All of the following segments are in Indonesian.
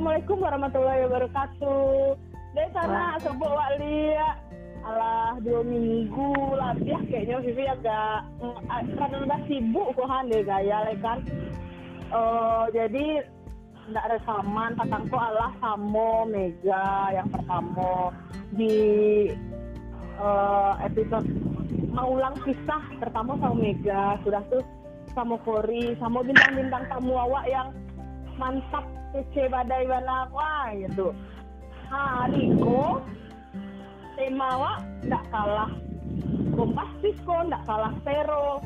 Assalamualaikum warahmatullahi wabarakatuh. Dari sana sebut wali alah dua minggu lebih kayaknya Vivi agak mm, karena udah sibuk kok deh gaya kan. Eh, jadi nggak rekaman patangku Allah Samo Mega yang pertama. Di eh, episode mengulang kisah pertama sama Mega. Sudah tuh sama Kori sama bintang-bintang tamu awak yang mantap kece badai gitu. Hari ko tema awak nggak kalah. Bombastis kok nggak kalah sero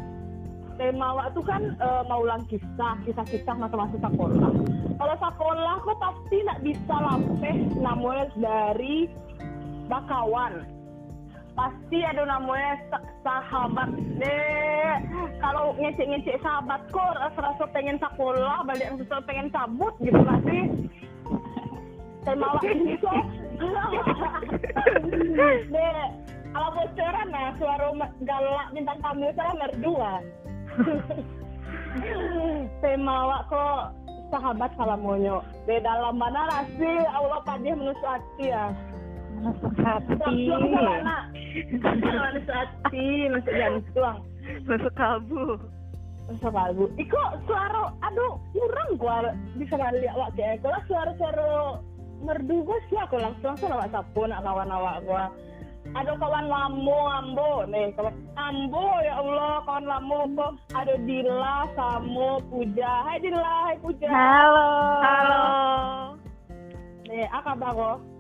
tema awak tuh kan eh, mau ulang kisah kisah-kisah masa-masa sekolah. Kalau sekolah kok pasti nggak bisa lampeh namanya dari bakawan pasti ada namanya sa- sahabat deh kalau ngecek-ngecek sahabat kok rasa-rasa pengen sekolah balik rasa pengen cabut gitu pasti tema awak ini kok. Deh kalau bocoran nah suara galak bintang tamu saya merdua tema awak kok sahabat kalau monyo di dalam mana rasi Allah padi menusuk hati ya Masuk hati. Hati menusuk jantung Masuk kalbu. Masuk kalbu. Iko suara, aduh, kurang gua bisa lihat awak kayak kalau suara-suara merdu gua sih aku langsung langsung awak sapu nak kawan awak gua. Ada kawan lamu ambo nih, kawan ambo ya Allah kawan lamu kok ada Dila, Samo, Puja. Hai Dila, hai Puja. Halo. Halo. Nih, apa kabar kok?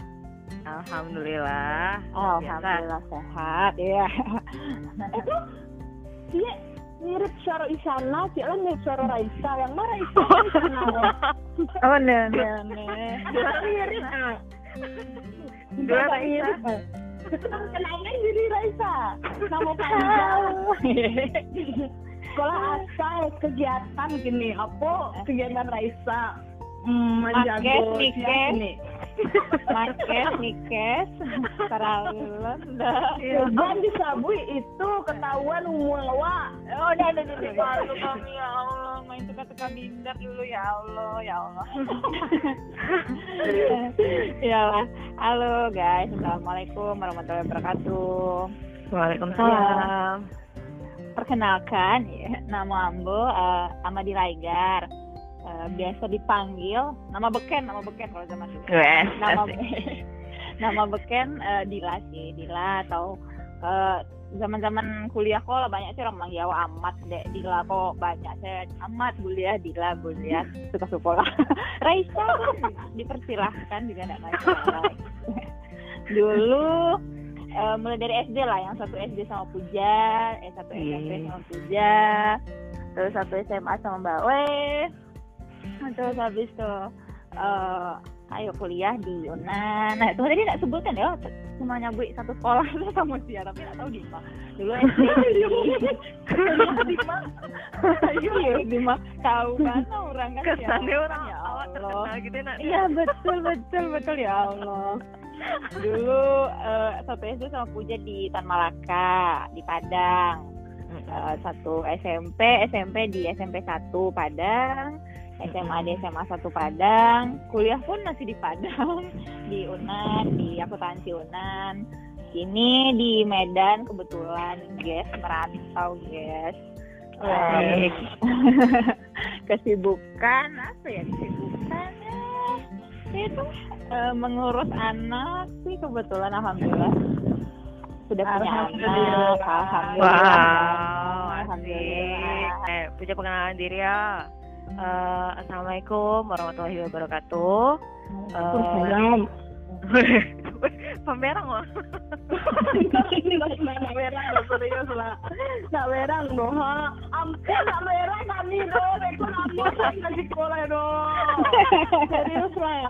Alhamdulillah. Alhamdulillah sehat ya. Itu dia mirip suara Isana, dia mirip suara Raisa. Yang mana? Isana, kok. Oh ne ne ne. mirip. Dua Raisa. mirip. Kenapa jadi Raisa? Nama panjang. Sekolah asal kegiatan gini, apa kegiatan Raisa? Market, menjago Nikes. nih. Market, Nikes, Paralel, dah. Jangan disabui itu ketahuan umur awak. Oh, udah, udah, udah. Malu kami ya Allah, main teka-teka bindar dulu ya Allah, ya Allah. ya lah. Halo guys, assalamualaikum warahmatullahi wabarakatuh. Waalaikumsalam. Perkenalkan, ya, nama Ambo eh, Amadi Raigar. Eh, biasa dipanggil nama beken, nama beken kalau zaman dulu. Wes. Nama nama beken eh, Dila sih, Dila atau eh, zaman-zaman kuliah kok lah banyak sih orang manggil awak amat dek Dila kok banyak saya amat kuliah Dila kuliah suka sekolah Raisa kan dipersilahkan juga tidak masalah dulu eh, mulai dari SD lah yang satu SD sama Puja eh satu SMP sama Puja terus satu SMA sama Mbak We terus habis tuh eh, ayo kuliah di Yunan nah itu tadi nggak sebutkan ya cuma nyabui satu sekolah itu sama dia tapi nggak tahu di mana dulu SD di mana iya di mana tahu kan orang kan ya Kesannya orang ya awak Allah. terkenal gitu nak. Iya betul betul betul ya Allah. Dulu eh, satu SD sama Puja di Tan Malaka di Padang. Eh, satu SMP SMP di SMP 1 Padang. SMA di SMA 1 Padang. Kuliah pun masih di Padang di Unan di akuntansi Unan. Ini di Medan kebetulan guys merantau guys. Baik. kesibukan apa ya kesibukannya itu eh, mengurus anak sih kebetulan alhamdulillah sudah punya Alhamdulillah. anak alhamdulillah Wow, asik. alhamdulillah Eh, punya pengenalan diri ya. Eh, Assalamualaikum warahmatullahi wabarakatuh. Waalaikumsalam. Pamerang loh. ini masih nak merah loh serius lah nak merah loh ampun nak merah kami dong itu ampun saya nggak sekolah dong serius lah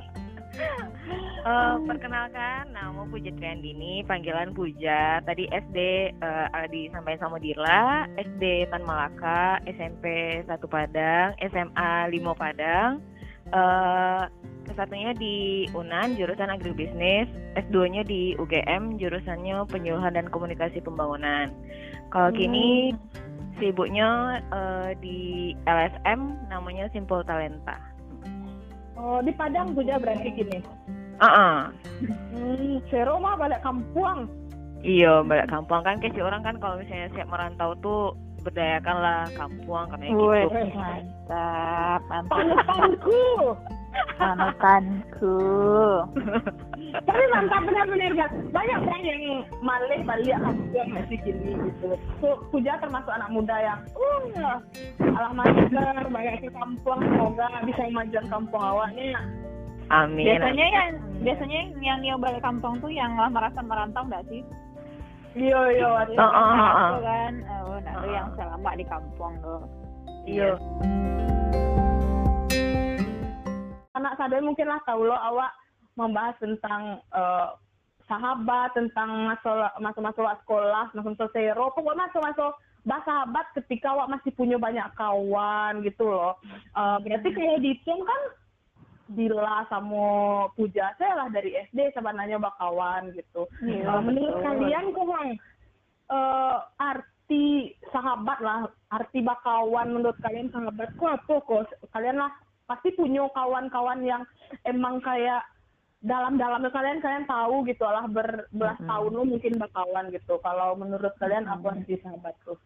Eh, perkenalkan, nama Puja Triandini, panggilan Puja. Tadi SD eh, di sampai sama Dila, SD Tan Malaka, SMP 1 Padang, SMA 5 Padang. Eh, kesatunya di Unan, jurusan agribisnis. S2-nya di UGM, jurusannya penyuluhan dan komunikasi pembangunan. Kalau kini sibuknya eh, di LSM, namanya Simple Talenta. Oh, di Padang Puja berarti gini. Ah, uh Hmm, Sero mah balik kampung. Iya, balik kampung kan kayak si orang kan kalau misalnya siap merantau tuh berdayakanlah kampung karena Wih, gitu. mantap, mantap. Panutanku. Panutanku. Tapi mantap benar-benar kan. Banyak orang yang malih balik kampung masih gini gitu. So, Puja termasuk anak muda yang uh, alah masker, banyak ke kampung. Semoga bisa memajukan kampung awaknya. Amin. Biasanya yang biasanya yang yang yang balik kampung tuh yang lah merasa merantau nggak sih? Iya, iya. Oh, oh, oh, oh. Kan, oh, nah Oh. yang selama di kampung tuh. Iya. anak sadar mungkin lah tahu lo awak membahas tentang eh, sahabat tentang masalah sekolah masa-masa sero pokoknya masa-masa sahabat ketika awak masih punya banyak kawan gitu loh. Eh, berarti kayak di tim kan Dila sama Puja saya lah dari SD sebenarnya bakawan gitu. Iya, Eh, menurut betul. kalian kok Bang, eh, arti sahabat lah arti bakawan menurut kalian sahabat kok apa? Kok kalian lah pasti punya kawan-kawan yang emang kayak dalam-dalamnya kalian kalian tahu gitu lah berbelas tahun lo mungkin bakawan gitu. Kalau menurut kalian apa sih sahabat tuh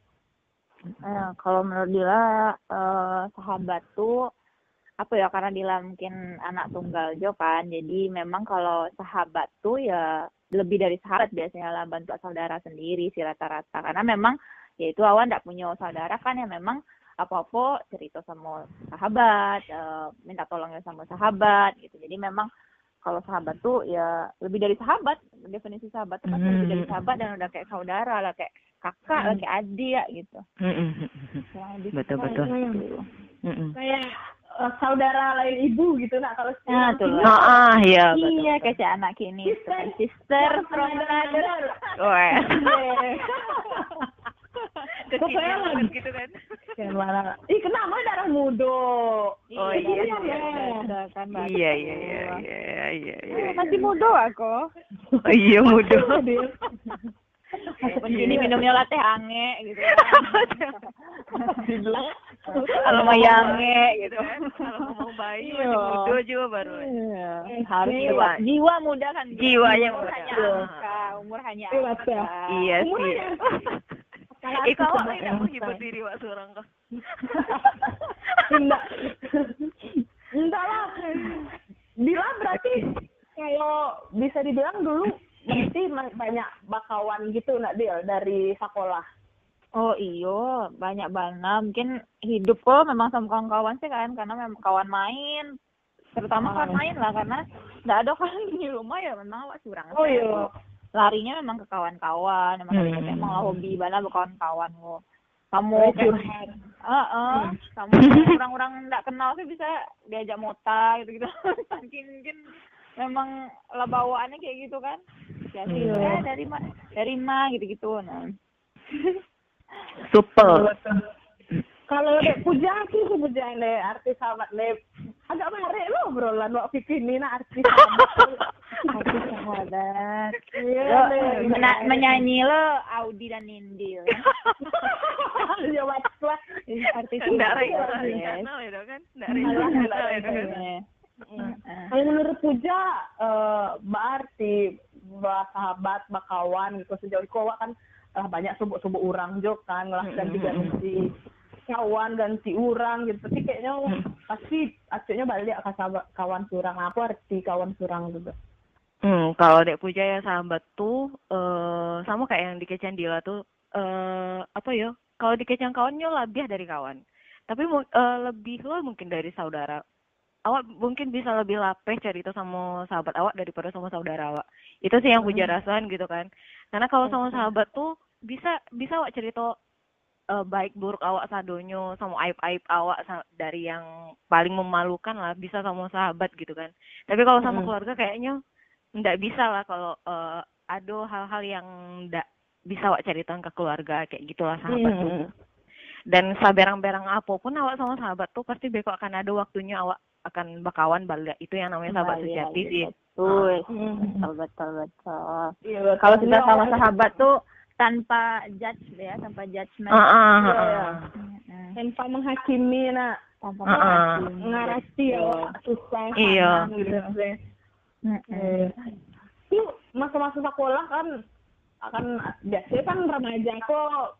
Eh, kalau menurut Dila eh, sahabat tuh apa ya karena Dila mungkin anak tunggal Jo kan jadi memang kalau sahabat tuh ya lebih dari sahabat biasanya lah bantu saudara sendiri sih rata-rata. Karena memang ya itu awan tidak punya saudara kan ya memang apa-apa cerita sama sahabat eh, minta tolongnya sama sahabat gitu. Jadi memang kalau sahabat tuh ya lebih dari sahabat definisi sahabat tuh pasti lebih dari Hmm. sahabat dan udah kayak saudara lah kayak kakak lah kayak adik ya gitu. Kurang lebih Betul, betul. itu. Mm-mm. kayak eh, saudara lain ibu gitu nah kalau Nah, tuh. sini, Ah, ah, iya. betul. Iya, kayak si anak ini. Sister. Sister from another. Pokoknya lagi- gitu kan. Kayak mana? Ih, kenapa darah muda? Oh, iya, iya, ya. Kan. Iya, iya, iya, iya, iya, iya. Masih muda aku. Oh, iya, muda. Begini minumnya latte ange gitu. Gila. Kalau mau yange gitu. Kalau mau bayi Iya. masih muda juga baru. Iya. Harus Jiwa. jiwa. Jiwa muda kan. Jiwanya umur muda. hanya Iya. umur hanya Iya, ya. Iya sih. Kalau Ikaw aku ay sebut- menghibur diri wak seorang ka. Enggak. Enggak lah. Bila berarti kalau bisa dibilang dulu berarti ma- banyak bakawan gitu nak Dil dari sekolah. Oh iyo, banyak banget. Mungkin hidup kok memang sama kawan-kawan sih kan, karena memang kawan main. Terutama kawan main lah, karena nggak ada kan di rumah ya memang awak curang. Oh iya. Larinya memang ke kawan-kawan, memang Hmm. hmm. emang lah hobi banget berkawan-kawan kok. Kamu Oh, kayak curhat. Kamu orang-orang nggak kenal sih bisa diajak mota gitu-gitu. Saking mungkin memang lah bawaannya kayak gitu kan. Jadi Iya. eh, dari ma dari ma gitu-gitu. Nah. Super. Kalau dek puja sih si puja dek artis sahabat dek agak menarik lo obrolan waktu ini nak artis sahabat. Artis sahabat. Iya Lo, mena- menyanyi lo Audi dan Nindil. Ya lah. Artis channel itu kan. Channel itu kan. Iya. Heeh. Kalau menurut Puja, eh berarti bah sahabat, bakawan gitu sejauh itu awak kan lah banyak subuk-subuk orang juga kan lah ganti ganti kawan ganti orang gitu tapi kayaknya pasti akhirnya balik ke sahabat kawan surang apa arti kawan surang juga Hmm, kalau Dek Puja ya sahabat tuh eh sama kayak yang di Kecang Dila tuh eh apa ya? Kalau di Kecang kawannya lebih dari kawan. Tapi eh, lebih lo mungkin dari saudara. Awak mungkin bisa lebih lapeh cerita sama sahabat awak daripada sama saudara awak. Itu sih yang Puja rasain gitu kan. Karena kalau sama sahabat tuh bisa bisa awak cerita eh, baik buruk awak sadonyo sama aib-aib awak sa- dari yang paling memalukan lah bisa sama sahabat gitu kan. Tapi kalau sama Mm. keluarga kayaknya nggak bisa lah kalau eh, ada hal-hal yang nggak bisa awak ceritakan ke keluarga kayak gitulah sahabat tuh. Hmm. Dan saberang-berang apa pun awak sama sahabat tuh pasti besok akan ada waktunya awak akan bakawan balik. Itu yang namanya sahabat Iya, sejati sih. Betul. Hmm. Betul, betul, betul. Iya, Kalau kita iya, sama iya. sahabat tuh tanpa judge ya, tanpa judgement. Ah, iya. ah. Heeh. tanpa menghakimi nak tanpa Heeh. penghasilan. ngarasi ya susah Iya. itu masa-masa sekolah kan akan biasanya kan remaja kok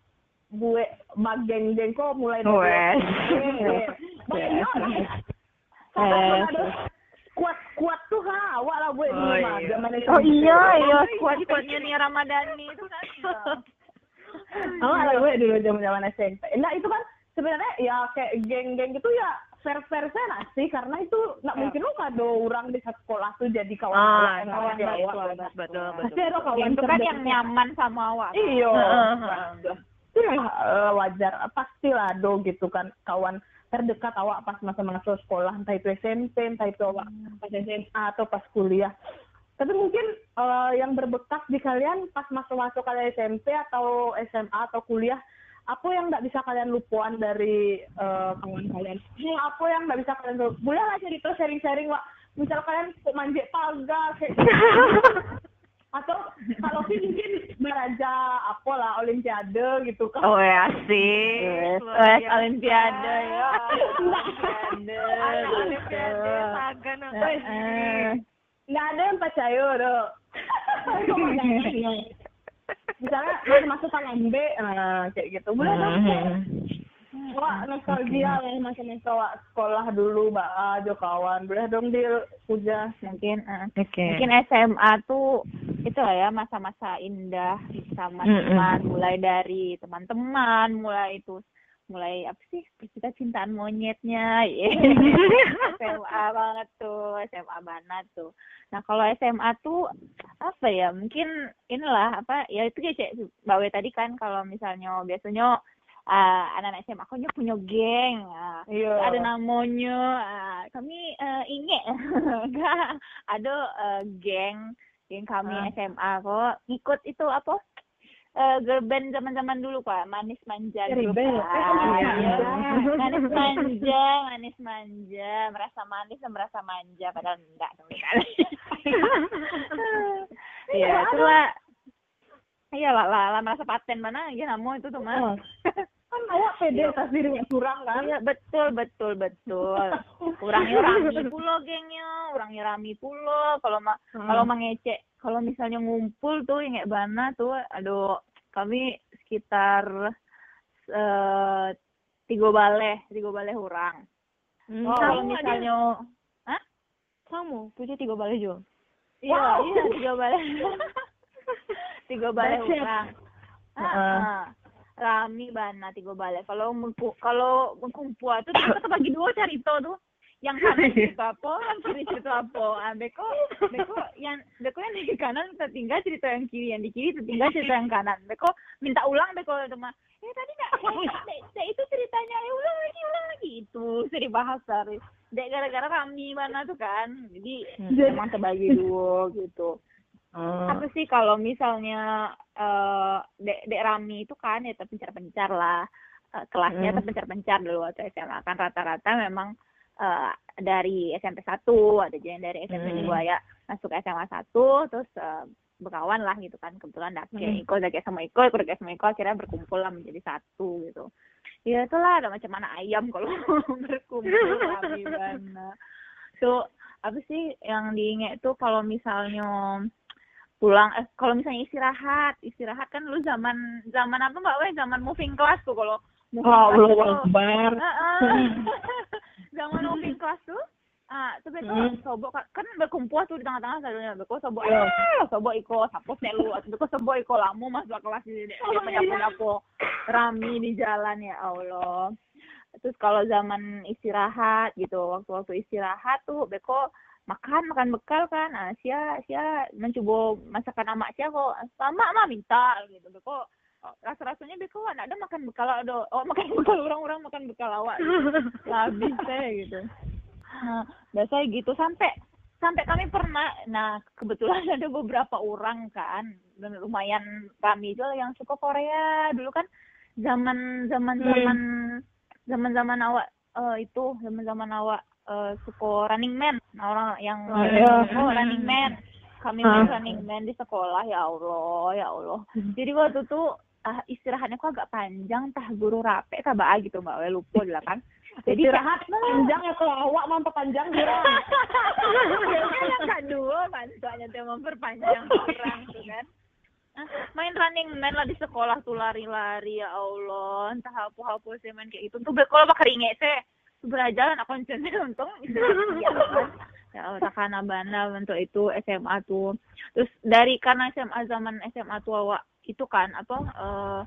gue mageng-geng kok mulai dari Wes. Sampai ada kuat-kuat tuh ha, awak lah gue di Oh, iya. Zaman Oh SMP. iya, iya squad squadnya nih Ramadhani itu kan. Awak lah gue dulu zaman-zaman SMP. Nah itu kan sebenarnya ya kayak geng-geng gitu ya fair-fair saya sih karena itu nggak Ya. mungkin lo kado orang di satu sekolah tuh jadi kawan Ah, kawan kawan awak. betul, betul, Pasti betul. ada kawan Itu kan yang nyaman sama awak. Iya. Itu ya wajar pastilah do gitu kan kawan terdekat awak pas masa-masa sekolah entah itu SMP entah itu awak pas SMA atau pas kuliah. Tapi mungkin eh, yang berbekas di kalian pas masuk-masuk kalian SMP atau SMA atau kuliah apa yang nggak bisa kalian lupuan dari eh, kawan kalian? Hal apa yang nggak bisa kalian lupuan boleh lah cerita sharing-sharing wak. Misal kalian kok manjat pagar kayak atau kalau sih mungkin beraja apa lah olimpiade gitu kan Oh ya sih. Luar wes biasa. Olimpiade ya. Olimpiade. Olimpiade. Olimpiade. Saga no. Eh, eh. nggak ada yang percaya do misalnya masuk B nah kayak gitu boleh dong wah nostalgia lah masa-masa wak sekolah dulu mbak ajo kawan. Boleh dong di puja Mungkin. Eh, Oke. mungkin SMA tuh itu lah ya masa-masa indah sama Mm-mm. teman mulai dari teman-teman mulai itu mulai apa sih kita cintaan monyetnya ya SMA banget tuh SMA banget tuh. Nah kalau SMA tuh apa ya mungkin inilah apa ya itu kayak Bawe tadi kan kalau misalnya biasanya ah, anak-anak SMA kok punya geng ah, iya. ada namanya ah, kami eh, inget enggak ada eh, geng geng kami Ah. SMA kok. Ikut itu apa? Eh girl band zaman-zaman dulu pak. Manis manja band. ah, Eh, kok iya. manis manja? manis manja. Merasa manis dan merasa manja padahal enggak sekali. Iya itulah iya lah, lah, lah merasa paten mana? Ya namu itu tuh Oh. Kan awak pede atas diri nggak curang kan Iya betul betul betul. Orangnya rami pulo gengnya, orangnya rami pulo. Kalau ma Hmm. kalau mengecek, kalau misalnya ngumpul tuh yang kayak bana tuh, aduh kami sekitar eh tiga bale, tiga bale orang. Hmm. Oh, kalau misalnya, hah? Sama. Tuh dia tiga bale juga. Iya, Wow. iya tiga bale. tiga bale Dahsyat. orang. Ah, ah. Rami bana tiga bale. Kalau mengku, kalau mengkumpul tuh kita terbagi dua cerita tuh. Yang kanan cerita apa, yang kiri cerita apa. Beko, beko yang beko yang di kanan tertinggal cerita yang kiri, yang di kiri tertinggal cerita yang kanan. Beko minta ulang beko itu mah. Eh tadi nak, saya, saya itu ceritanya, eh ulang lagi, ulang lagi itu seri bahasa. Dek gara-gara Rami mana tuh kan, jadi emang terbagi dua gitu Oh. apa sih kalau misalnya eh dek dek Rami itu kan ya terpencar-pencar lah Eh, kelasnya Hmm. terpencar-pencar dulu waktu SMA kan rata-rata memang eh dari SMP 1 ada juga yang dari SMP Hmm. 2 ya masuk SMA 1 terus eh, berkawan lah gitu kan kebetulan dake Hmm. Iko dake sama Iko Iko dake sama Iko akhirnya berkumpul lah menjadi satu gitu ya itulah ada macam mana ayam kalau berkumpul mana so apa sih yang diinget tuh kalau misalnya pulang eh kalau misalnya istirahat istirahat kan lu zaman zaman apa mbak Wei zaman moving class tuh kalau moving Oh, class Allah tuh Akbar. Heeh. zaman moving class tuh ah tapi tuh Hmm. sobok kan- kan berkumpul tuh di tengah-tengah selalunya beko sobok Iya. ah sobok iko sapos lu beko sobok iko lamu masuk kelas di dia Oh, menyapu iya. nyapu rami di jalan ya Allah terus kalau zaman istirahat gitu waktu-waktu istirahat tuh beko makan makan bekal kan. Ah sia sia. Mencoba masakan amak sia kok. Sama mah minta gitu. Beko rasa rasanya beko ada ada makan bekal ada oh makan bekal orang-orang makan bekal awak. Gitu. habis teh gitu. Nah, biasanya gitu. Sampai sampai kami pernah nah kebetulan ada beberapa orang kan. Dan lumayan kami juga yang suka Korea. Dulu kan zaman zaman zaman zaman zaman awak eh, itu zaman zaman awak eh, suka running man. Nah, orang yang Oh, iya. oh, running man. Kami Ah. main running man di sekolah ya Allah ya Allah. Jadi waktu itu ah, istirahatnya kok agak panjang tah guru rape kah bah gitu mbak Wei lupa lah kan. Jadi istirahat. panjang ya kalau awak mau panjang kurang Biasanya yang kedua kan soalnya tuh memperpanjang orang tuh kan. Ah, main running man lah di sekolah tuh lari-lari ya Allah. Entah apa-apa sih main kayak gitu. Tuh kalau bakal ringet sih belajar aku centang untung kan. Ya takana bana untuk itu SMA tuh. Terus dari karena SMA zaman SMA tuh awak itu kan apa eh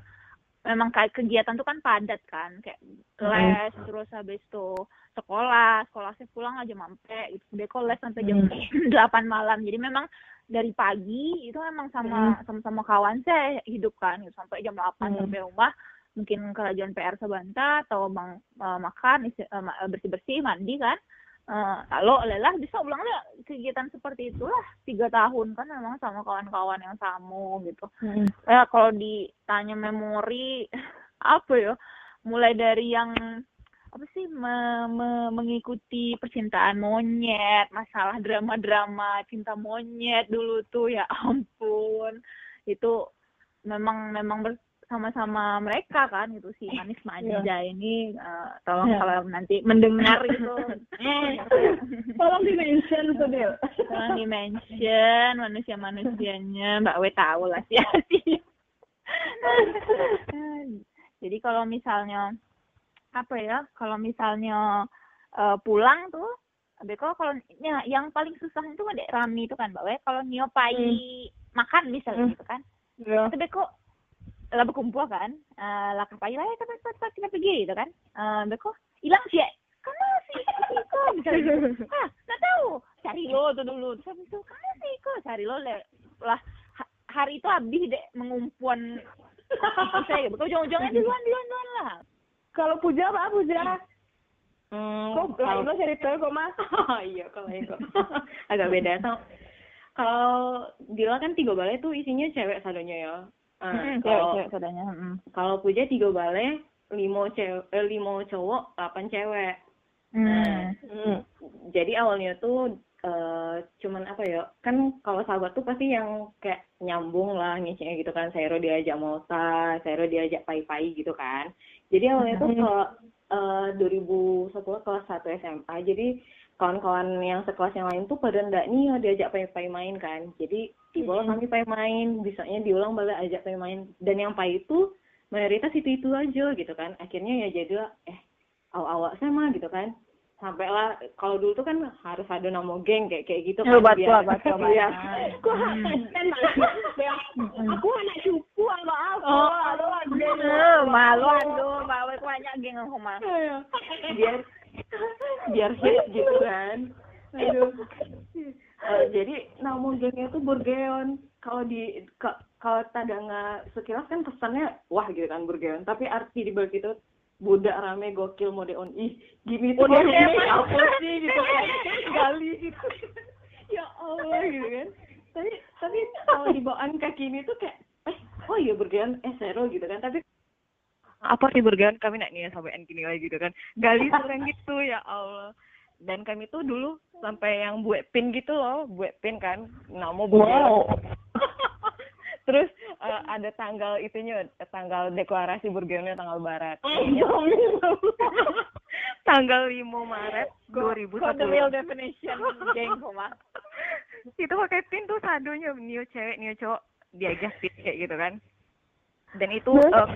memang kayak kegiatan tuh kan padat kan. Kayak les terus habis itu sekolah sekolah saya pulang aja mampe gitu. Beko les sampai jam delapan malam. Jadi memang dari pagi itu memang sama sama-sama kawan saya hidup kan gitu, sampai jam delapan sampai rumah mungkin kerajaan PR sebentar atau bang eh, makan bersih bersih mandi kan Eh, kalau lelah bisa ulang lah kegiatan seperti itulah tiga tahun kan memang sama kawan-kawan yang sama gitu. Ya kalau ditanya memori apa ya mulai dari yang apa sih me- me- mengikuti percintaan monyet masalah drama-drama cinta monyet dulu tuh ya ampun. Itu memang memang bersama-sama mereka kan gitu. Si Manis Manja ini eh, tolong Iya. kalau nanti mendengar itu. Eh, tolong di mention tuh Del. Tolong di mention manusia-manusianya. Mbak We tahu lah sih. Jadi kalau misalnya apa ya kalau misalnya eh, pulang tuh Beko kalau ya, yang paling susah itu ada Rami itu kan Mbak We kalau nyopai makan misalnya Hmm. gitu kan ya itu Beko lah berkumpul kan? Eh lah kapai lah cepat cepat kita pergi gitu kan? Eh Beko hilang sih kamu sih Iko misalnya gitu. ah nggak tahu. Cari lo tuh dulu. Terus habis itu kamu sih Iko cari lo le- lah ha- hari itu habis deh mengumpuan saya. Beko ujung-ujungnya duluan duluan duluan lah. Kalau puja apa puja? Hmm, kok kalau- lain lo cerita kok mas iya kalau itu agak beda. So, kalau Dila kan tiga balai tuh isinya cewek sadonya ya. Ah, kalau cewek kalau Puja tiga balai limo cewek eh, limo cowok delapan cewek. Hmm. hmm. Jadi awalnya tuh eh, cuman apa ya kan kalau sahabat tuh pasti yang kayak nyambung lah ngisinya gitu kan Sairo diajak Mota, Sairo diajak Pai-Pai gitu kan. Jadi awalnya tuh kalau eh, 2010 kelas 1 SMA jadi kawan-kawan yang sekelas yang lain tuh pada ndak nih ya diajak Pai-Pai main kan. Jadi tiba kami Pai main, bisanya diulang balik ajak Pai main. Dan yang Pai itu mayoritas itu-itu aja gitu kan. Akhirnya ya jadilah eh awak-awak sama gitu kan. Sampailah kalau dulu tuh kan harus ada nama geng kayak kayak gitu Oh, kan betul, biar- betul, Iya. Gua. Kan aku anak cupu apa apa? Oh, aduh Eh, malu aduh malu aku banyak geng aku mah biar biar hit gitu kan. Aduh. Eh, jadi nama gengnya tuh Burgeon. Kalau di ka- kalau tanda nggak sekilas kan kesannya wah gitu kan Burgeon. Tapi arti di balik itu budak rame gokil mode on. Ih gini tuh Mode ini apa? Sih gitu kan? Gali gitu. Ya Allah gitu kan. Tapi tapi kalau di bawaan kaki ini tuh kayak eh oh iya Burgeon eh seru gitu kan. Tapi apa sih Burgeon kami nak nih sampai gini lagi gitu kan. Gali kurang gitu ya Allah. Dan kami tuh dulu sampai yang buat pin gitu loh buat pin kan. Nama Burgeon terus eh, ada tanggal itunya tanggal deklarasi Burgeonnya tanggal barat. Tanggal 5 Maret Kok the real 2010 definition geng itu pakai pin tuh sadonya new cewek new cowok. Diajak pin kayak gitu kan. Dan itu eh,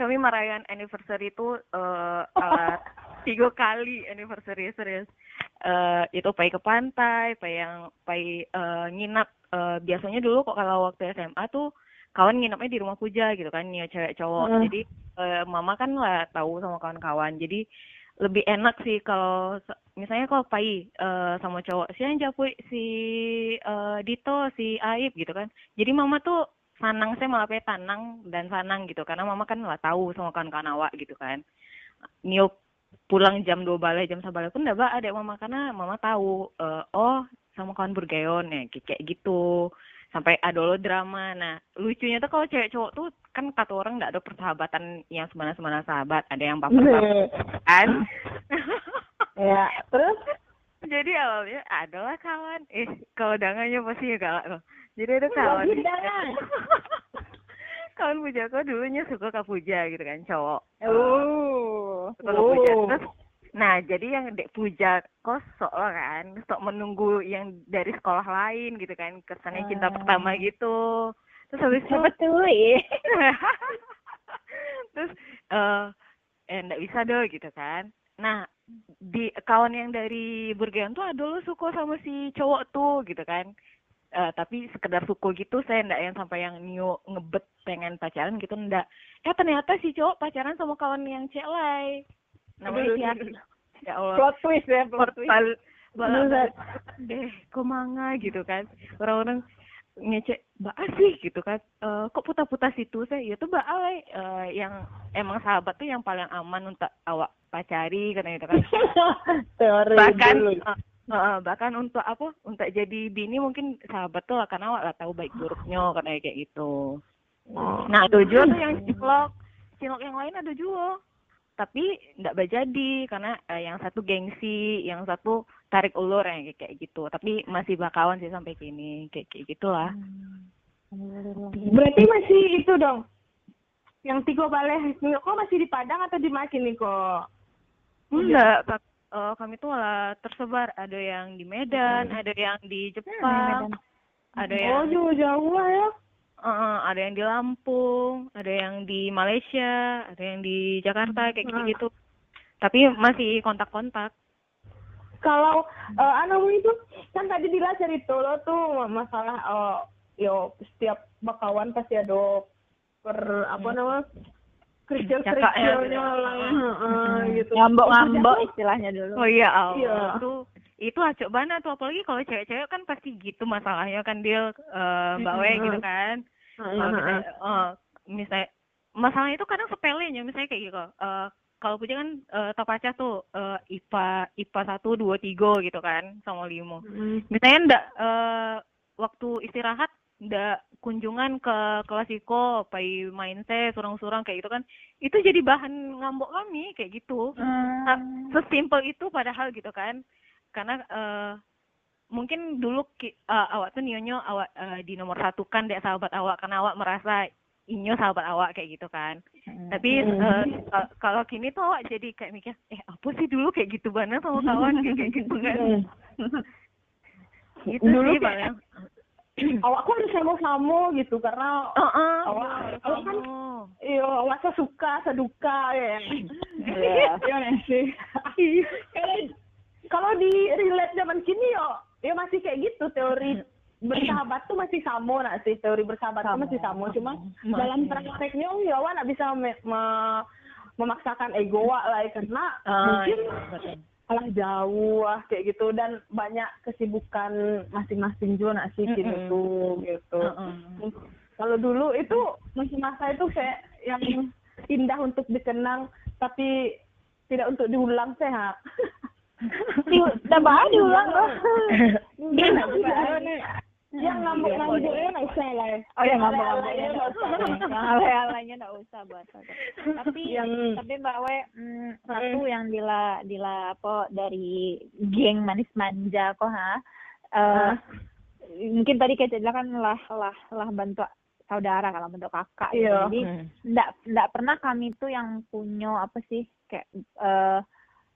kami merayakan anniversary itu eh eh, tiga kali anniversary serius. Eh itu pai ke pantai pai yang pai eh, nginap. Eh, biasanya dulu kok kalau waktu SMA tuh kawan nginapnya di rumah puja gitu kan new cewek cowok. Hmm. jadi eh, mama kan lah tahu sama kawan-kawan. Jadi lebih enak sih kalau misalnya kalau pai eh, sama cowok si Anja Pui, si eh, Dito si Aib gitu kan. Jadi mama tuh sanang saya malah kayak tanang dan sanang gitu. Karena mama kan lah tahu sama kawan-kawan awak gitu kan. Nio pulang jam 2 balai jam 1 balai pun enggak ada mama. Karena mama tahu eh, oh sama kawan bergayon ya kayak gitu. Sampai ada lo drama nah lucunya tuh kalau cewek cowok tuh kan kata orang nggak ada persahabatan yang semana-semana sahabat. Ada yang baper kan. Ya terus? Jadi awalnya adalah kawan. Eh kalau dangannya pasti ya galak loh jadi ada kawan kawan puja kok dulunya suka ke puja gitu kan cowok uh kalau puja. Oh. Terus, nah jadi yang dek puja kosok lah kan, sok menunggu yang dari sekolah lain gitu kan, kesannya cinta Ah. pertama gitu. Terus habis itu betul ya terus eh eh nggak bisa deh gitu kan nah di kawan yang dari Burgeon tuh ada lo suka sama si cowok tuh gitu kan Eh tapi sekedar suku gitu saya ndak yang sampai yang new ngebet pengen pacaran gitu ndak. Eh ternyata si cowok pacaran sama kawan yang cewek lain namanya Aduh, si aduh, ya Allah. Plot twist ya plot twist. bal balak Buset. deh kok manga gitu kan. Orang-orang ngecek mbak sih gitu kan. Eh kok putar-putar situ saya ya tuh mbak Ale eh, yang emang sahabat tuh yang paling aman untuk awak pacari katanya gitu kan. Teori bahkan dulu. Eh, bahkan untuk apa untuk jadi bini mungkin sahabat tuh akan awak lah tahu baik buruknya katanya kayak gitu. Nah ada juga tuh yang cilok cilok yang lain ada juga. Tapi nggak berjadi karena eh, yang satu gengsi yang satu tarik ulur yang kayak kayak gitu. Tapi masih bakawan sih sampai kini kayak kayak gitulah. Berarti masih itu dong yang tiga balai kok masih di Padang atau di Makin nih kok? Enggak Eh, kami tuh malah tersebar. Ada yang di Medan ada yang di Jepang ada oh yang jauh-jauh lah ya. Eh, ada yang di Lampung ada yang di Malaysia ada yang di Jakarta kayak gitu gitu tapi masih kontak-kontak. Kalau eh anu itu kan tadi Dila cerita lo tuh masalah eh yo setiap bakawan pasti ada per apa namanya kerja kerjanya lah Heeh, gitu ngambok-ngambok istilahnya dulu Oh iya, Allah. Iya. Itu itu acok banget tuh apalagi kalau cewek-cewek kan pasti gitu masalahnya kan dia eh Mbak We gitu kan. Kalau misalnya, misalnya masalahnya itu kadang sepelenya misalnya kayak gitu. Eh kalau punya kan eh Tapaca tuh eh, IPA IPA satu dua tiga gitu kan sama limo. Misalnya ndak eh waktu istirahat ndak kunjungan ke kelas iko, pai main teh surang-surang kayak gitu kan. Itu jadi bahan ngambok kami kayak gitu. Nah, sesimpel itu padahal gitu kan. Karena eh mungkin dulu ki- eh, awak tuh nionyo awak eh, di nomor satu kan dek sahabat awak karena awak merasa inyo sahabat awak kayak gitu kan. Tapi eh, ka- kalau kini tuh awak jadi kayak mikir eh apa sih dulu kayak gitu banget sama kawan? Kayak kayak gitu kan. Gitu Dulu sih kayak- paling awakku harus sama-sama gitu karena oh, oh, Awak- iya, awak kan oh. iyo awak suka seduka ya Iya. Iya sih kalau di relate zaman kini yo yo masih kayak gitu teori bersahabat tuh masih sama nak sih teori bersahabat tuh Sama. masih sama cuma dalam prakteknya ya awak nggak bisa me- me- memaksakan ego awak lah ya, karena Ah, mungkin kalah jauh ah, kayak gitu. Dan banyak kesibukan masing-masing juga nak sih gitu Heeh. kalau dulu itu masa-masa itu kayak yang indah untuk dikenang tapi tidak untuk diulang sih ha tambah diulang loh yang ngambek ngambeknya nggak usah lah. Oh ya Yang ngambek-ngambeknya alay-alaynya nggak usah. Alay-alaynya nggak usah tapi yang tapi mbak We mm, satu yang dila dila apa dari geng manis manja kok ha? Eh, mungkin tadi kayak bilang kan lah lah lah bentuk saudara kalau bentuk kakak gitu. Iya. jadi Hmm. nggak nggak pernah kami tuh yang punya apa sih kayak eh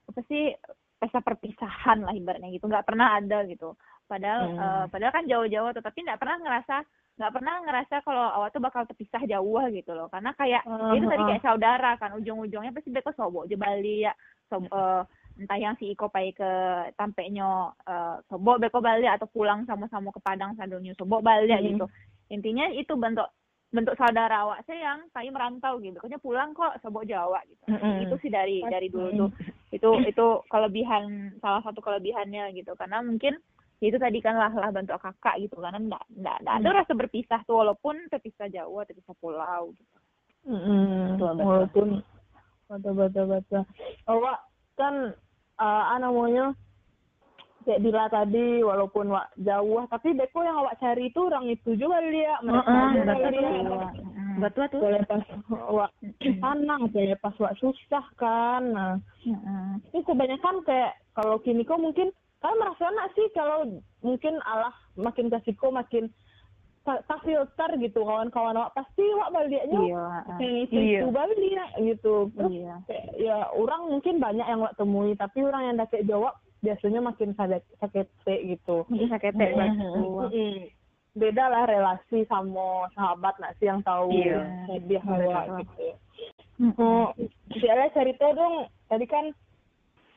apa sih pesta perpisahan lah ibaratnya gitu. Nggak pernah ada gitu padahal Hmm. eh, padahal kan jauh-jauh tuh tapi nggak pernah ngerasa nggak pernah ngerasa kalau awal tuh bakal terpisah jauh gitu loh. Karena kayak Ah, itu tadi ah. kayak saudara kan ujung-ujungnya pasti mereka sobo aja Bali ya. Sob, eh, entah yang si Iko pai ke tampeknya eh, sobo beko balik atau pulang sama-sama ke Padang sadurnya sobo balik Hmm. gitu. Intinya itu bentuk bentuk saudara awak saya yang saya merantau gitu. Pokoknya pulang kok sobo Jawa gitu. Mm-mm. itu sih dari dari dulu tuh. Itu itu kelebihan salah satu kelebihannya gitu. Karena mungkin ya itu tadi kan lah lah bentuk kakak gitu karena enggak enggak, enggak ada rasa berpisah tuh walaupun terpisah jauh terpisah pulau gitu. Betul, betul. walaupun betul betul betul awak kan eh apa namanya kayak Dila tadi walaupun wak jauh tapi Beko yang awak cari itu orang itu juga dia mereka Heeh, juga betul, dia betul. Mm. betul tuh boleh pas wak senang boleh pas wak susah kan nah Mm-mm. ini kebanyakan kayak kalau kini kok mungkin kalian merasa enak sih kalau mungkin Allah makin kasih kok makin tak filter gitu kawan-kawan awak pasti awak baliknya Iya. yang itu Iya. itu balik ya gitu terus Iya. kayak, ya orang mungkin banyak yang awak temui tapi orang yang dapat jawab biasanya makin sakit sakit gitu sakit. Mm. beda lah relasi sama sahabat nak sih yang tahu Iya. awak gitu Oh, Dila cerita dong. Tadi kan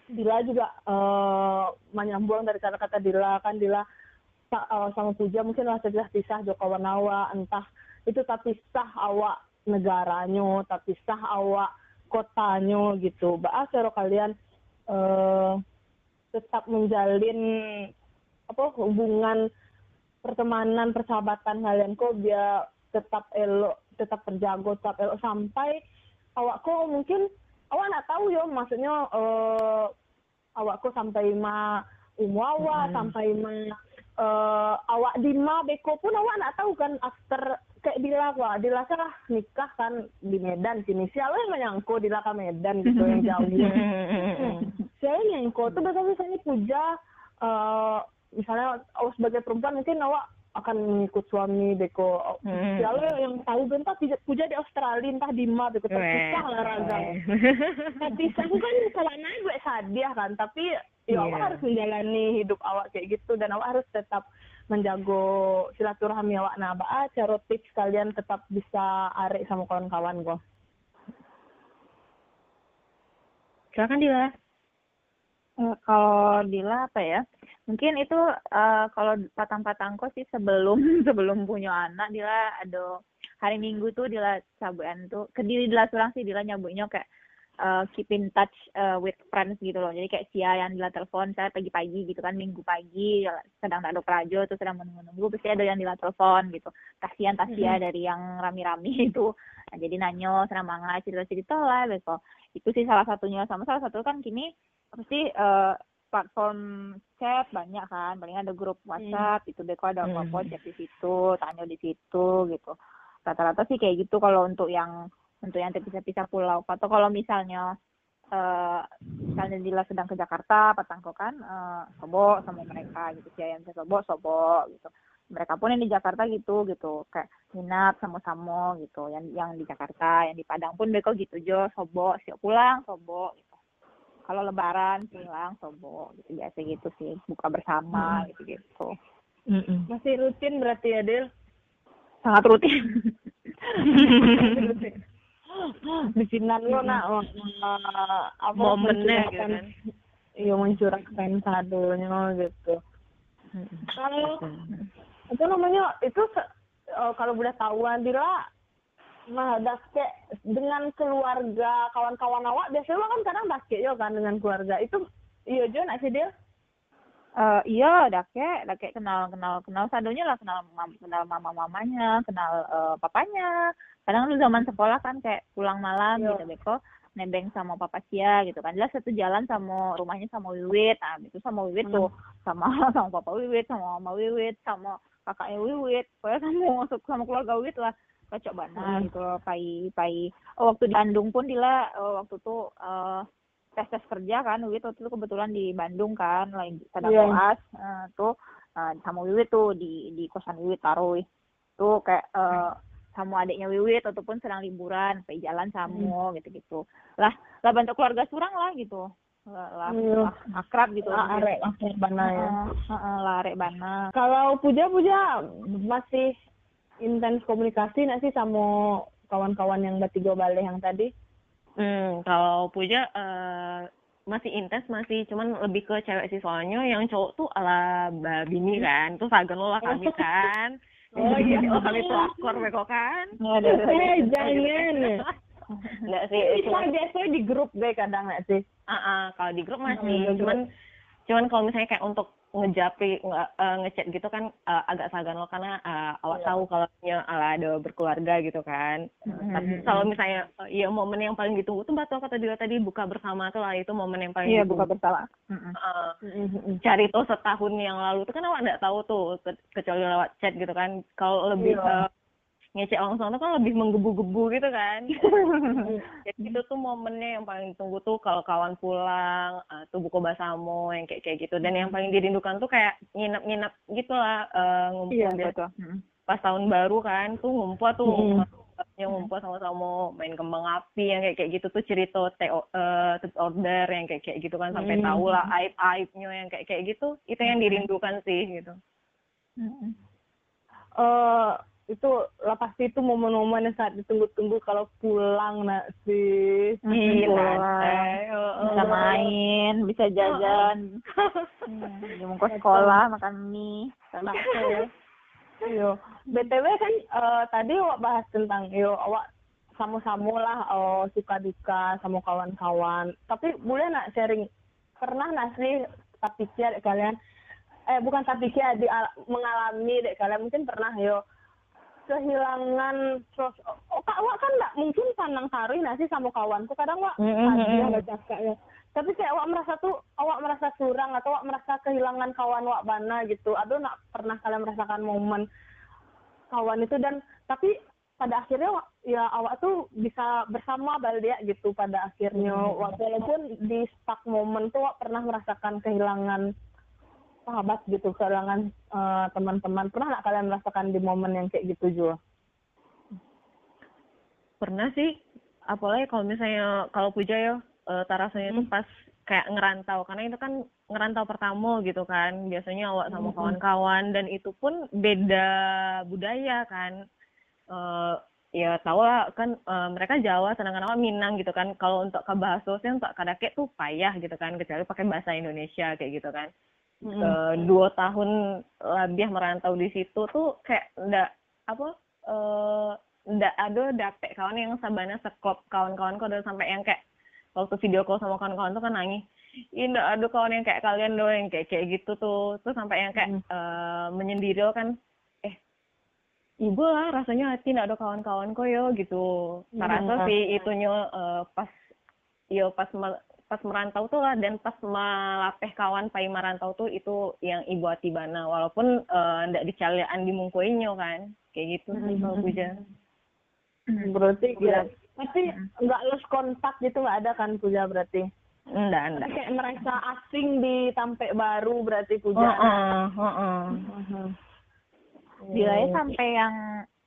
Dila juga eh menyambung dari kata-kata Dila. Kan Dila eh, sama Puja mungkin lah sudah pisah Joko Wanawa entah. Itu tak pisah awak negaranya, tak pisah awak kotanya gitu. Bah seru kalian eh tetap menjalin apa hubungan pertemanan persahabatan kalian kok biar tetap elok tetap terjaga tetap elok. Sampai awak kok mungkin awak nak tahu yo. Maksudnya eh awak kok sampai ma umur awak sampai ma eh awak di ma beko pun awak nak tahu kan after kayak Dila wah Dila lah nikah kan di Medan sini. Siapa yang menyangko Dila ke Medan gitu yang jauh saya nyengko tuh biasanya misalnya puja eh misalnya oh, sebagai perempuan mungkin awak akan mengikut suami beko. Hmm. Siapa yang tahu bentar puja, puja di Australia entah di mana beko. Terpisah lah raga terpisah itu kan kalau naik gue sadiah kan tapi ya awak Iya. harus menjalani hidup awak kayak gitu dan awak harus tetap menjaga silaturahmi awak. Nah bah cara tips kalian tetap bisa arek sama kawan-kawan gue Silakan Dila. Eh, kalau Dila apa ya? Mungkin itu eh, kalau patang-patangko sih sebelum sebelum punya anak Dila ada hari Minggu tuh Dila cabuan tuh ke diri Dila seorang sih Dila nyabuknya kayak eh, keep in touch eh, with friends gitu loh. Jadi kayak sia yang Dila telepon saya pagi-pagi gitu kan Minggu pagi sedang tak ada kerajo tuh sedang menunggu-nunggu pasti ada yang Dila telepon gitu. Kasihan Tasya dari yang rami-rami itu. Nah, jadi nanyo banget cerita-cerita lah besok itu sih salah satunya sama salah satu kan kini pasti eh, platform chat banyak kan. Paling ada grup WhatsApp itu beko ada Hmm. apa chat di situ tanya di situ gitu. Rata-rata sih kayak gitu kalau untuk yang untuk yang terpisah-pisah pulau. Atau kalau misalnya eh misalnya Dila sedang ke Jakarta patangko kan eh, sobo sama mereka gitu sih. Yang sobo sobo gitu. Mereka pun yang di Jakarta gitu gitu. Kayak minat sama-sama gitu. Yang yang di Jakarta yang di Padang pun mereka gitu jo. Sobo siap pulang sobo gitu kalau lebaran pulang sobo gitu. Biasa gitu sih. Buka bersama gitu gitu masih rutin berarti ya Del sangat rutin. Di sinan lo nak apa Momennya gitu kan. iya mencurahkan kadonya gitu. Kalau itu namanya itu se- eh, kalau udah tahuan Dila nah basket dengan keluarga kawan-kawan awak biasanya kan kadang basket yo kan dengan keluarga itu iya Jo nak sih Dil Eh iya, dake, dake kenal kenal kenal sadonya lah, kenal mam- kenal mama mamanya, kenal eh, papanya. Kadang lu zaman sekolah kan kayak pulang malam Iya. gitu beko nebeng sama papa sia gitu kan. Jelas satu jalan sama rumahnya sama Wiwit. Nah, itu sama Wiwit tuh sama sama papa Wiwit, sama mama Wiwit, sama kakaknya Wiwit. Pokoknya sama sama keluarga Wiwit lah. Banget Hmm. gitu loh, pai pai. Oh, waktu di Bandung pun Dila eh, waktu tuh eh tes tes kerja kan Wiwit waktu itu kebetulan di Bandung kan lagi sedang Iya. koas eh, tuh eh, sama Wiwit tuh di di kosan Wiwit taruh tuh kayak eh, sama adiknya Wiwit ataupun sedang liburan sampai jalan sama gitu gitu lah lah bantu keluarga surang lah gitu lah, lah, Iya. lah akrab gitu Ah, arek bana ya lah arek bana kalau puja puja masih intens komunikasi nggak sih sama kawan-kawan yang bertiga balik yang tadi? Hmm, kalau Puja eh, masih intens masih cuman lebih ke cewek sih. Soalnya yang cowok tuh ala babini kan terus agen lo lah kami kan. Oh, iya. oh kami pelakor beko kan. Eh jangan. Enggak sih cuman biasanya di grup deh kadang nggak sih? Ah ah, kalau di grup masih. Hmm, cuman cuman kalau misalnya kayak untuk ngejapri nge- eh, ngechat gitu kan eh, agak sagan lo karena eh, awak Iya. tahu kalau punya ala ada berkeluarga gitu kan tapi kalau misalnya eh, ya momen yang paling ditunggu tuh batu kata dia tadi buka bersama tuh lah itu momen yang paling iya ditunggu. buka bersama Heeh. Eh, cari tuh setahun yang lalu tuh kan awak nggak tahu tuh ke- kecuali lewat chat gitu kan kalau lebih Iya. eh, ngecek langsung tuh kan lebih menggebu-gebu gitu kan. Jadi itu tuh momennya yang paling ditunggu tuh kalau kawan pulang eh, tuh buku basamo yang kayak kayak gitu. Dan yang paling dirindukan tuh kayak nginep-nginep gitu lah eh, ngumpul iya biasa Heeh. pas tahun baru kan tuh ngumpul tuh Mm. yang ngumpul sama-sama main kembang api yang kayak kayak gitu tuh cerita TO, eh, tips order yang kayak kayak gitu kan. Sampai Mm. tahu lah aib aibnya yang kayak kayak gitu. Itu yang dirindukan sih gitu. Eh itu lah pasti itu momen-momen yang saat ditunggu-tunggu kalau pulang nak sih. Iya, santai. Heeh. bisa main bisa jajan. Hmm, mau ke sekolah makan mie sama Yo, btw kan eh, tadi awak bahas tentang yo awak sama-sama lah oh, suka duka sama kawan-kawan. Tapi boleh nak sharing pernah nak sih tapi kalian eh bukan tapi kia di mengalami dek kalian mungkin pernah yo kehilangan terus oh, kak awak kan nggak mungkin pandang sari nasi sama kawanku? Kadang awak Mm, mm, mm. nggak cakap ya? Tapi kayak awak merasa tuh awak merasa curang atau awak merasa kehilangan kawan awak bana gitu. Aduh nak pernah kalian merasakan momen kawan itu. Dan tapi pada akhirnya wa- ya awak tuh bisa bersama baldia gitu pada akhirnya. Wa- walaupun di stuck momen tuh awak pernah merasakan kehilangan sahabat gitu kehilangan eh, teman-teman. Pernah nggak kalian merasakan di momen yang kayak gitu juga pernah sih. Apalagi kalau misalnya kalau puja ya eh, tarasanya itu pas kayak ngerantau. Karena itu kan ngerantau pertama gitu kan. Biasanya awak sama kawan-kawan. Dan itu pun beda budaya kan. Eh ya tau lah kan eh, mereka Jawa sedangkan awak Minang gitu kan. Kalau untuk ke bahasanya untuk kadake tuh payah gitu kan. Kecuali pakai bahasa Indonesia kayak gitu kan Eh, dua tahun lebih merantau di situ tuh kayak ndak apa eh ndak ada dapet kawan yang sabana seklop kawan-kawan kok udah sampai yang kayak waktu video call sama kawan-kawan tuh kan nangis. Ini ndak ada kawan yang kayak kalian doang yang kayak kayak gitu tuh. Terus sampai yang kayak eh, menyendiri kan eh ibu lah rasanya hati ndak ada kawan-kawan kok yo gitu. Saya rasa sih itunya eh, pas yo pas me- pas merantau tuh lah dan pas melatih kawan pai merantau tuh itu yang ibu hati bana walaupun eh, ndak dicalian di mungkuinyo kan kayak gitu sih kalau puja. Berarti ya tapi nggak lost kontak gitu nggak ada kan puja berarti? Enggak enggak kayak merasa asing di Tampe Baru berarti puja. Heeh, heeh. Bila ya sampai yang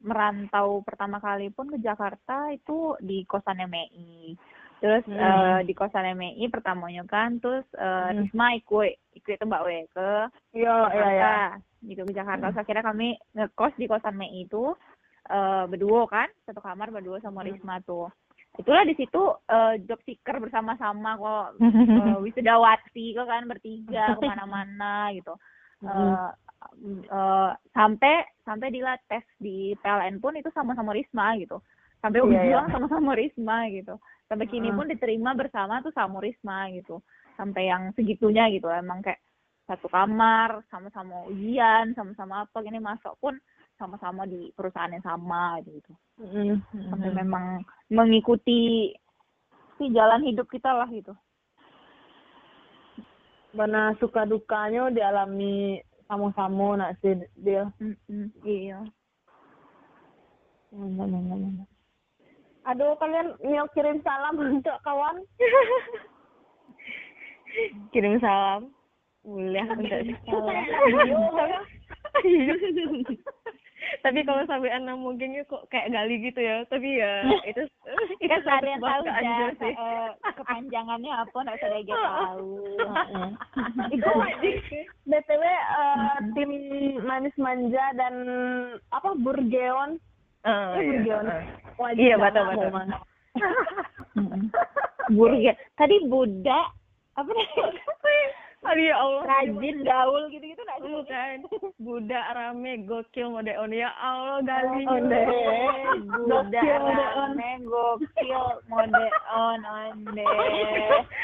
merantau pertama kali pun ke Jakarta itu di kosannya Mei. Terus eh, di kosannya Mei pertamanya kan terus eh, Risma ikut ikut itu Mbak We ke iya iya iya Jakarta. Gitu ke Jakarta. Terus akhirnya kami ngekos di kosan Mei itu eh berdua kan, satu kamar berdua sama Risma tuh. Itulah di situ eh, job seeker bersama-sama kok eh, wisudawati kok kan bertiga ke mana-mana gitu. Eh, eh, sampai sampai di tes di PLN pun itu sama-sama Risma gitu. Sampai Iya, iya. ujung sama-sama Risma gitu. Sampai kini pun diterima bersama tuh sama Risma gitu. Sampai yang segitunya gitu. Emang kayak satu kamar, sama-sama ujian, sama-sama apa gini masuk pun sama-sama di perusahaan yang sama gitu. Mm. Sampai memang mengikuti si jalan hidup kita lah gitu. mana suka dukanya dialami sama-sama nak sih dia Mm-mm, iya. Aduh kalian mau kirim salam untuk kawan. Kirim salam. Boleh untuk salam. Tapi kalau sampai anak mungkin kok kayak gali gitu ya. Tapi ya itu itu Kesarian satu tahu ya kepanjangannya apa nggak usah dia tahu. itu btw eh, tim manis manja dan apa burgeon Ah, eh iya, ah. wajib Iya, betul, betul. Burger. Tadi Buddha apa namanya? aduh ya Allah Rajin gaul gitu-gitu nggak sih? bukan budak rame gokil mode on ya Allah gali Onde. Buddha rame gokil mode on onde.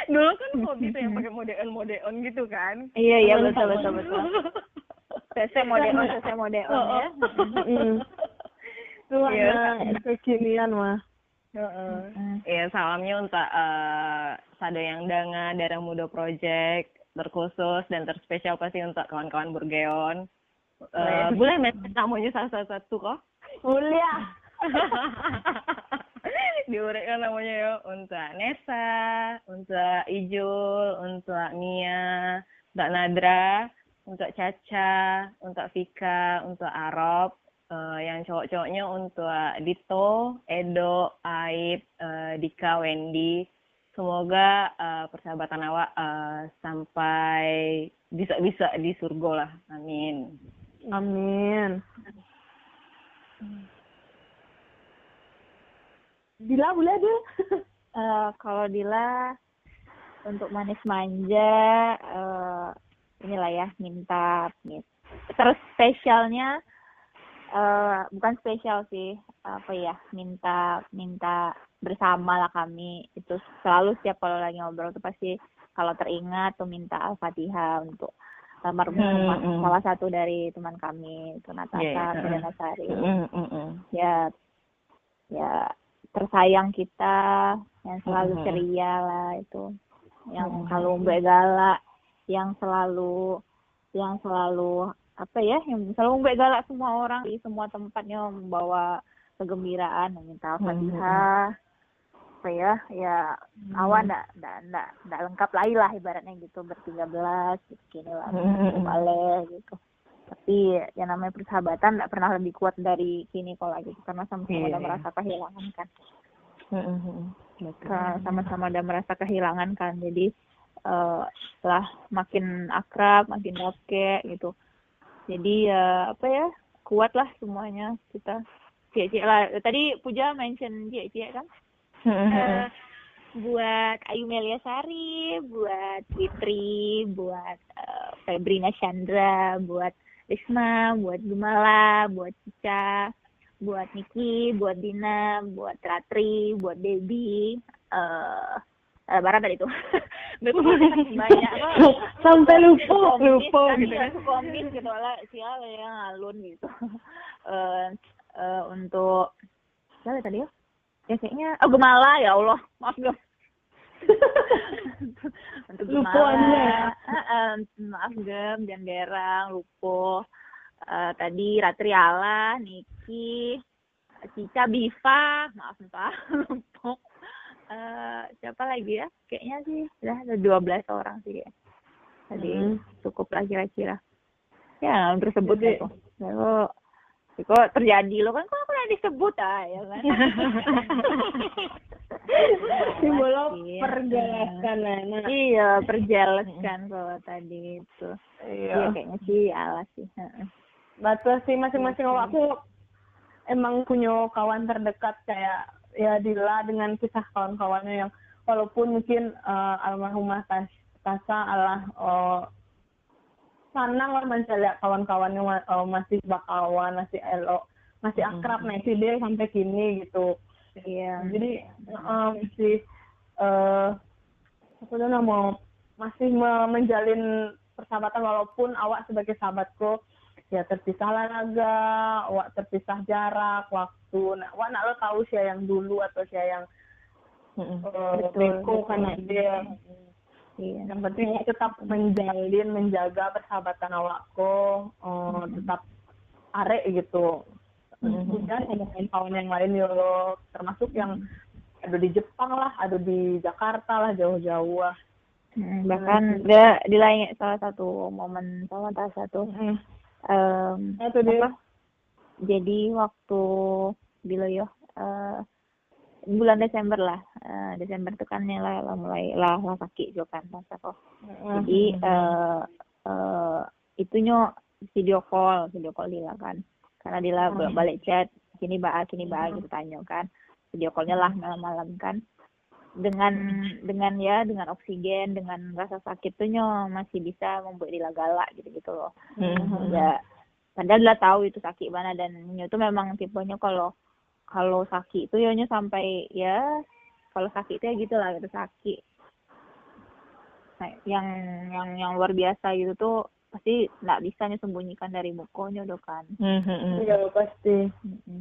dulu kan hobi tuh yang pakai mode on mode on gitu kan Iya iya betul betul betul. On, saya mode on ya. Itu Iya. anak kekinian mah Iya, salamnya untuk eh Sado yang Danga, Darah Muda Project, terkhusus dan terspesial pasti untuk kawan-kawan Burgeon. Eh, boleh mention namanya salah satu kok? kuliah Diuraikan namanya ya untuk Nesa, untuk Ijul, untuk Nia, untuk Nadra, untuk Caca, untuk Vika, untuk Arop, uh, yang cowok-cowoknya untuk Dito, Edo, Aib, uh, Dika, Wendy. Semoga uh, persahabatan awak uh, sampai bisa-bisa di surga lah. Amin. Amin. Dila boleh deh. uh, kalau Dila untuk manis manja uh, inilah ya minta terus spesialnya uh, bukan spesial sih apa ya minta minta bersama lah kami. Itu selalu setiap kalau lagi ngobrol tuh pasti kalau teringat tuh minta al-fatihah untuk almarhum mm, mm, salah satu dari teman kami itu Natasha yeah, yeah. Nasari mm, mm, mm. ya ya tersayang kita yang selalu mm, ceria lah itu. Yang mm, selalu galak yang selalu yang selalu apa ya yang selalu mbak galak semua orang di semua tempatnya membawa kegembiraan meminta al-fatihah apa ya ya hmm. awan ndak ndak ndak ndak lengkap lagi lah ibaratnya gitu bertiga belas gitu gini lah hmm. balik gitu tapi yang namanya persahabatan nggak pernah lebih kuat dari kini kalau lagi karena sama-sama yeah. udah iya. merasa kehilangan kan hmm. sama-sama udah merasa kehilangan kan jadi uh, setelah makin akrab makin oke gitu jadi ya apa ya kuat lah semuanya kita. Cie-cie lah tadi Puja mention cie-cie kan? Uh, buat Ayu Melia Sari buat Fitri buat uh, Febrina Chandra buat Risma buat Gumala buat Cica buat Niki buat Dina buat Ratri buat Debbie uh, uh, barat tadi itu banyak. Apa sampai lupa lupa gitu kan. komis gitu. Lah siapa yang alun gitu. Uh, uh, untuk siapa tadi ya? Ya kayaknya oh Gemala ya Allah. Maaf dong untuk Gemala uh, uh, maaf Gem dan Derang Lupo. Uh, tadi Ratri Ala Niki Cica Biva. Maaf Pak Lupo uh, siapa lagi ya? Kayaknya sih udah ada dua belas orang sih ya tadi hmm. cukup lah kira-kira. Ya tersebut Jadi, itu lalu kok terjadi lo kan kok aku udah disebut ah ya kan? Simbol perjelaskan nah. iya perjelaskan kalau tadi itu. Iya. iya kayaknya sih alas sih. Betul sih masing-masing. Aku emang punya kawan terdekat kayak ya Dila dengan kisah kawan-kawannya yang walaupun mungkin uh, almarhumah Tasa Allah uh, senang lah mencari kawan-kawannya uh, masih bakawan masih elo masih akrab hmm. masih dia sampai kini gitu iya jadi um, masih uh, apa mau masih menjalin persahabatan walaupun awak sebagai sahabatku ya terpisah olahraga, wak terpisah jarak, waktu. Nah, wak nak lo tahu sih yang dulu atau sih yang uh, beko karena dia. Iya. Yang penting tetap menjalin, menjaga persahabatan awakku, uh, tetap arek gitu. Kemudian mm-hmm. ada kawan yang lain yo termasuk yang ada di Jepang lah, ada di Jakarta lah, jauh-jauh lah. Hmm, bahkan dia di lain salah satu momen salah satu hmm um, itu dia. Apa? jadi waktu bila yo uh, bulan Desember lah uh, Desember itu kan lah, lah mulai lah lah kaki juga kan kok mm-hmm. jadi uh, uh, itunya video call video call Dila kan karena Dila mm-hmm. balik chat kini bah kini mm-hmm. gitu tanya kan video callnya lah malam-malam kan dengan dengan ya dengan oksigen dengan rasa sakit tuh masih bisa membuat dia galak gitu gitu loh mm-hmm. ya padahal dia tahu itu sakit mana dan nyo itu memang tipenya kalau kalau sakit itu ya sampai ya kalau sakit itu ya gitu lah gitu sakit nah, yang yang yang luar biasa gitu tuh pasti nggak bisa sembunyikan dari mukonya dong kan mm-hmm. iya pasti mm-hmm.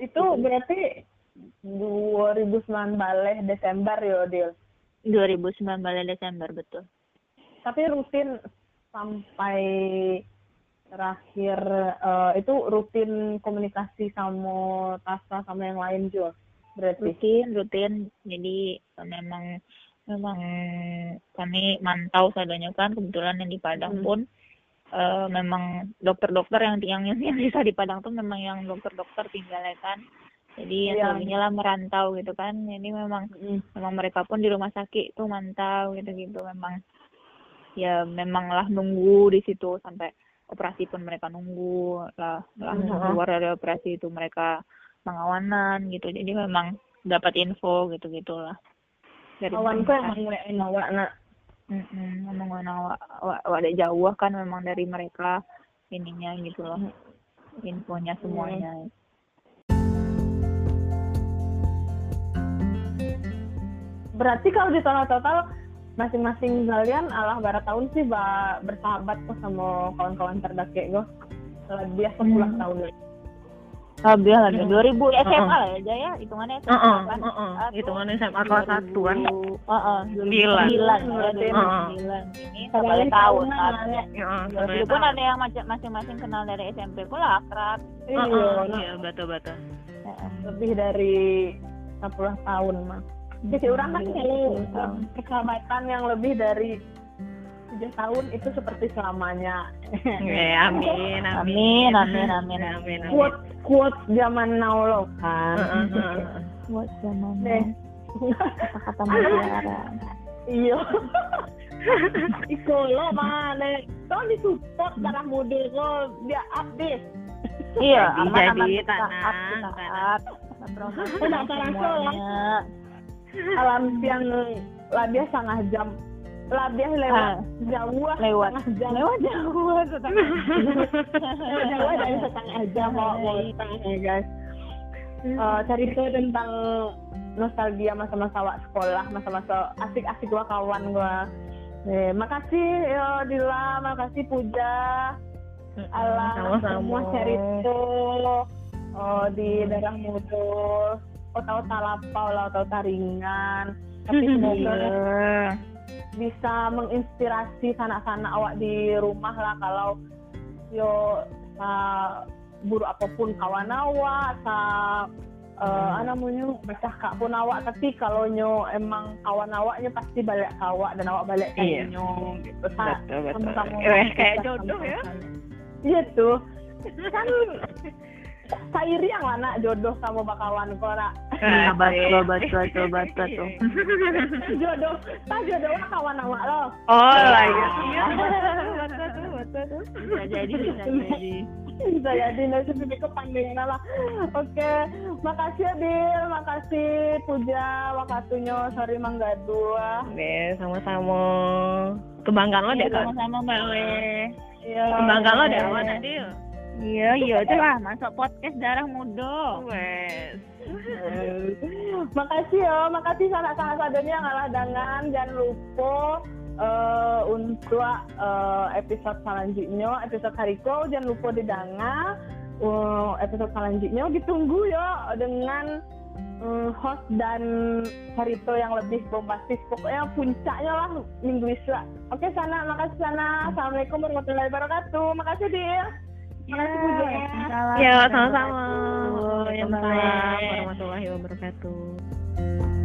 itu berarti 2009 balik Desember ya Dil? 2009 balik Desember betul. Tapi rutin sampai terakhir uh, itu rutin komunikasi sama Tasa sama yang lain juga berarti? Rutin rutin. Jadi memang memang kami mantau seadanya kan kebetulan yang di Padang hmm. pun uh, memang dokter-dokter yang yang yang bisa di Padang tuh memang yang dokter-dokter tinggalnya kan jadi yang yeah. selebihnya lah merantau gitu kan. Jadi memang mm. memang mereka pun di rumah sakit tuh mantau gitu gitu memang ya memanglah nunggu di situ. Sampai operasi pun mereka nunggu lah lah mm-hmm. keluar dari operasi itu mereka pengawanan gitu. Jadi memang dapat info gitu gitulah dari kawan yang mulai awak nak? Mm ngomong awak awak awak jauh kan memang dari mereka ininya gitu loh. Infonya semuanya berarti kalau di total-total masing-masing kalian alah barat tahun sih ba, bersahabat kok sama kawan-kawan cerdas kayak gue lebih sepuluh hmm. tahun. Lebih lagi dua ribu SMA uh-uh. lah ya Jaya hitungannya SMA kan uh -uh. hitungannya SMA kelas satu kan? Sembilan. sembilan sembilan. Ini sampai tahun dulu pun ada yang masing-masing kenal dari SMP pun akrab. Iya. betul betul lebih dari 10 tahun mah jadi orang kan kalau persahabatan yang lebih dari tujuh tahun itu seperti selamanya. Ya, amin, amin, amin, amin, amin. Quote quote zaman now lo kan. Quote zaman now. Kata mutiara. Iya. Iko lo mana? Kau disupport darah muda kau dia update. Iya, jadi tanah, tanah. Udah terasa lah alam siang labia setengah jam. Labia lewat ah, jauh lewat. jam. Lewat jauh lewat jauh dari setengah jam mau mau setengah guys. Uh, cerita tentang nostalgia masa-masa awak sekolah masa-masa asik-asik gua kawan gua. Eh, makasih yo Dila. Makasih Puja. Allah semua cerita oh, di daerah Mudul tahu talapau lah tahu taringan tapi semoga bisa menginspirasi sanak-sanak awak di rumah lah kalau yo sa buru apa pun kawan awak sa uh, namanya bercakap pun awak. Tapi kalau nyo emang kawan awaknya pasti balik ke awak dan awak balik ke iya. nyo gitu. Betul, betul. sama eh, kayak jodoh ya. iya tuh. Kan Sairi yang mana jodoh sama bakawan kok nak betul betul betul betul tuh. Jodoh tak jodoh kawan awak lo. Oh lah iya. Betul tuh betul bisa jadi bisa jadi. bisa jadi nanti lebih kepanjangan lah. Oke makasih Adil makasih Puja. Waktunya sorry mangga dua Oke, sama-sama. Kebanggaan lo deh kan sama-sama mbak Iya. Kebanggaan lo deh awan Adil Iya, iya. Lah masuk podcast darah muda. Wes. makasih ya, makasih sanak-sanak sadenya ngalah dengan jangan lupa uh, untuk uh, episode selanjutnya, episode hariko jangan lupa didengar uh, episode selanjutnya ditunggu ya dengan um, host dan Harito yang lebih bombastis. Pokoknya puncaknya lah minggu isra. Oke sana. Makasih sana. Assalamualaikum warahmatullahi wabarakatuh. Makasih dia Makasih ya. Ya, sama-sama. Waalaikumsalam warahmatullahi wabarakatuh.